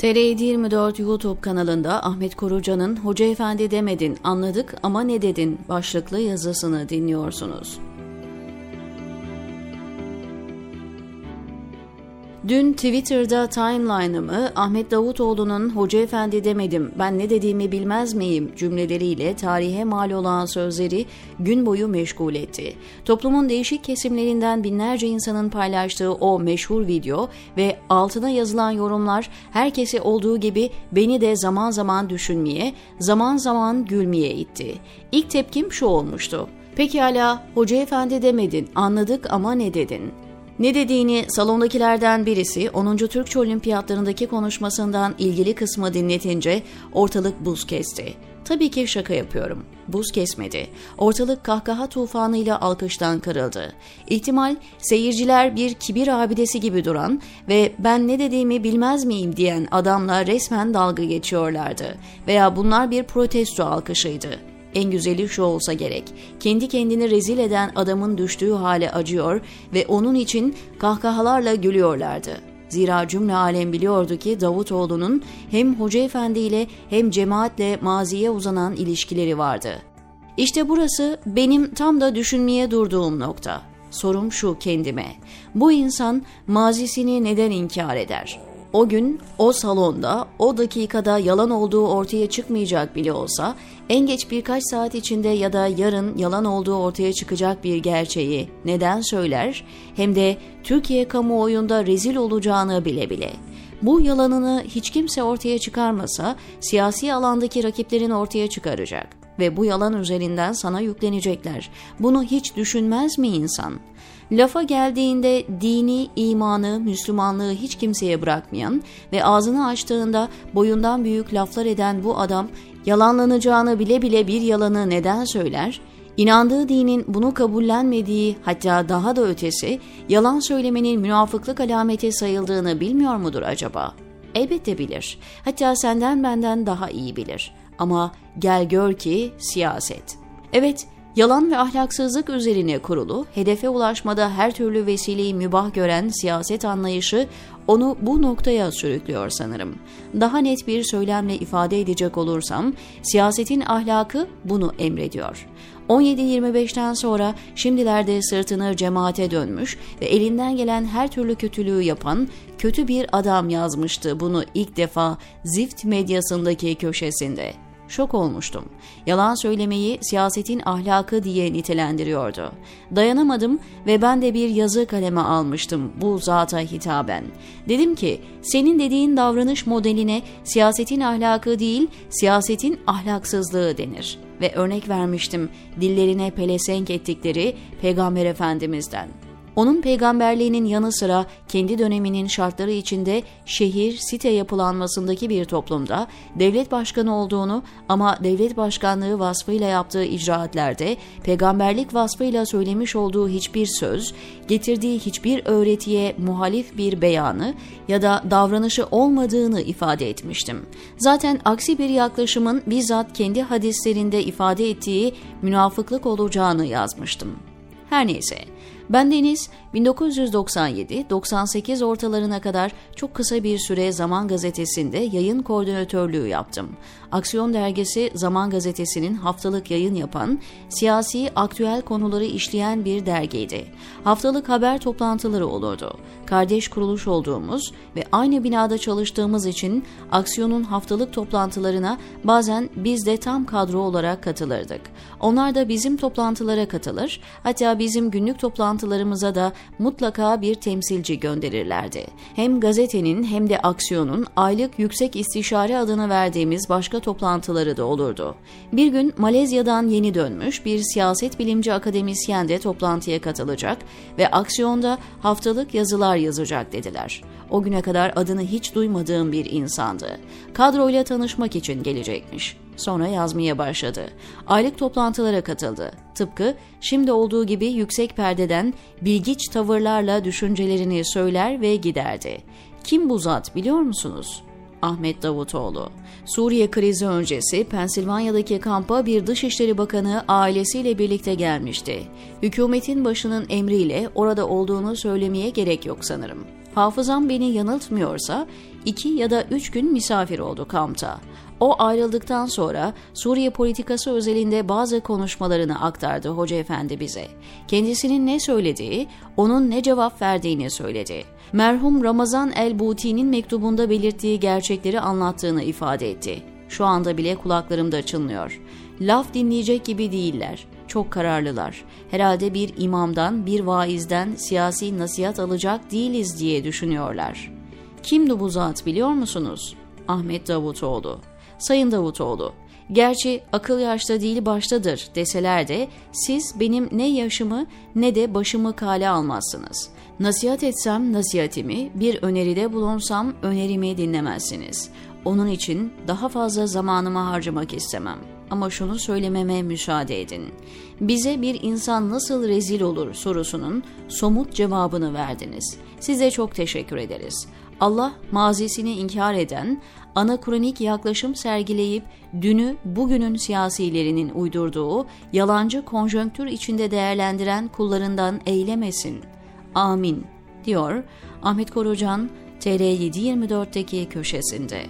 TR24 YouTube kanalında Ahmet Korucan'ın Hoca Efendi demedin anladık ama ne dedin başlıklı yazısını dinliyorsunuz. Dün Twitter'da timeline'ımı Ahmet Davutoğlu'nun Hoca Efendi demedim ben ne dediğimi bilmez miyim cümleleriyle tarihe mal olan sözleri gün boyu meşgul etti. Toplumun değişik kesimlerinden binlerce insanın paylaştığı o meşhur video ve altına yazılan yorumlar herkesi olduğu gibi beni de zaman zaman düşünmeye, zaman zaman gülmeye itti. İlk tepkim şu olmuştu. Pekala Hoca Efendi demedin anladık ama ne dedin? Ne dediğini salondakilerden birisi 10. Türkçe Olimpiyatlarındaki konuşmasından ilgili kısmı dinletince ortalık buz kesti. Tabii ki şaka yapıyorum. Buz kesmedi. Ortalık kahkaha tufanıyla alkıştan kırıldı. İhtimal seyirciler bir kibir abidesi gibi duran ve ben ne dediğimi bilmez miyim diyen adamla resmen dalga geçiyorlardı. Veya bunlar bir protesto alkışıydı. En güzeli şu olsa gerek. Kendi kendini rezil eden adamın düştüğü hale acıyor ve onun için kahkahalarla gülüyorlardı. Zira cümle alem biliyordu ki Davutoğlu'nun hem Hoca Efendi ile hem cemaatle maziye uzanan ilişkileri vardı. İşte burası benim tam da düşünmeye durduğum nokta. Sorum şu kendime. Bu insan mazisini neden inkar eder? O gün, o salonda, o dakikada yalan olduğu ortaya çıkmayacak bile olsa, en geç birkaç saat içinde ya da yarın yalan olduğu ortaya çıkacak bir gerçeği neden söyler, hem de Türkiye kamuoyunda rezil olacağını bile bile. Bu yalanını hiç kimse ortaya çıkarmasa, siyasi alandaki rakiplerin ortaya çıkaracak ve bu yalan üzerinden sana yüklenecekler. Bunu hiç düşünmez mi insan? Lafa geldiğinde dini, imanı, Müslümanlığı hiç kimseye bırakmayan ve ağzını açtığında boyundan büyük laflar eden bu adam yalanlanacağını bile bile bir yalanı neden söyler? İnandığı dinin bunu kabullenmediği hatta daha da ötesi yalan söylemenin münafıklık alameti sayıldığını bilmiyor mudur acaba? Elbette bilir. Hatta senden benden daha iyi bilir. Ama gel gör ki siyaset. Evet, Yalan ve ahlaksızlık üzerine kurulu, hedefe ulaşmada her türlü vesileyi mübah gören siyaset anlayışı onu bu noktaya sürüklüyor sanırım. Daha net bir söylemle ifade edecek olursam, siyasetin ahlakı bunu emrediyor. 17-25'ten sonra şimdilerde sırtını cemaate dönmüş ve elinden gelen her türlü kötülüğü yapan kötü bir adam yazmıştı bunu ilk defa Zift medyasındaki köşesinde şok olmuştum. Yalan söylemeyi siyasetin ahlakı diye nitelendiriyordu. Dayanamadım ve ben de bir yazı kaleme almıştım bu zata hitaben. Dedim ki senin dediğin davranış modeline siyasetin ahlakı değil siyasetin ahlaksızlığı denir. Ve örnek vermiştim dillerine pelesenk ettikleri Peygamber Efendimiz'den. Onun peygamberliğinin yanı sıra kendi döneminin şartları içinde şehir, site yapılanmasındaki bir toplumda devlet başkanı olduğunu ama devlet başkanlığı vasfıyla yaptığı icraatlerde peygamberlik vasfıyla söylemiş olduğu hiçbir söz, getirdiği hiçbir öğretiye muhalif bir beyanı ya da davranışı olmadığını ifade etmiştim. Zaten aksi bir yaklaşımın bizzat kendi hadislerinde ifade ettiği münafıklık olacağını yazmıştım. Her neyse, ben Deniz 1997-98 ortalarına kadar çok kısa bir süre Zaman Gazetesi'nde yayın koordinatörlüğü yaptım. Aksiyon Dergisi Zaman Gazetesi'nin haftalık yayın yapan, siyasi aktüel konuları işleyen bir dergiydi. Haftalık haber toplantıları olurdu. Kardeş kuruluş olduğumuz ve aynı binada çalıştığımız için Aksiyon'un haftalık toplantılarına bazen biz de tam kadro olarak katılırdık. Onlar da bizim toplantılara katılır, hatta bizim günlük toplantılarımıza da mutlaka bir temsilci gönderirlerdi. Hem gazetenin hem de Aksiyon'un aylık yüksek istişare adını verdiğimiz başka toplantıları da olurdu. Bir gün Malezya'dan yeni dönmüş bir siyaset bilimci akademisyen de toplantıya katılacak ve Aksiyon'da haftalık yazılar yazacak dediler. O güne kadar adını hiç duymadığım bir insandı. Kadroyla tanışmak için gelecekmiş. Sonra yazmaya başladı. Aylık toplantılara katıldı. Tıpkı şimdi olduğu gibi yüksek perdeden bilgiç tavırlarla düşüncelerini söyler ve giderdi. Kim bu zat biliyor musunuz? Ahmet Davutoğlu. Suriye krizi öncesi Pensilvanya'daki kampa bir Dışişleri Bakanı ailesiyle birlikte gelmişti. Hükümetin başının emriyle orada olduğunu söylemeye gerek yok sanırım. Hafızam beni yanıltmıyorsa iki ya da üç gün misafir oldu kampta. O ayrıldıktan sonra Suriye politikası özelinde bazı konuşmalarını aktardı Hoca Efendi bize. Kendisinin ne söylediği, onun ne cevap verdiğini söyledi. Merhum Ramazan el-Buti'nin mektubunda belirttiği gerçekleri anlattığını ifade etti. Şu anda bile kulaklarımda çınlıyor. Laf dinleyecek gibi değiller. Çok kararlılar. Herhalde bir imamdan, bir vaizden siyasi nasihat alacak değiliz diye düşünüyorlar. Kimdi bu zat biliyor musunuz? Ahmet Davutoğlu. Sayın Davutoğlu, gerçi akıl yaşta değil baştadır deseler de siz benim ne yaşımı ne de başımı kale almazsınız. Nasihat etsem nasihatimi, bir öneride bulunsam önerimi dinlemezsiniz. Onun için daha fazla zamanımı harcamak istemem. Ama şunu söylememe müsaade edin. Bize bir insan nasıl rezil olur sorusunun somut cevabını verdiniz. Size çok teşekkür ederiz. Allah mazisini inkar eden, anakronik yaklaşım sergileyip dünü bugünün siyasilerinin uydurduğu yalancı konjonktür içinde değerlendiren kullarından eylemesin. Amin, diyor Ahmet Korucan TR724'teki köşesinde.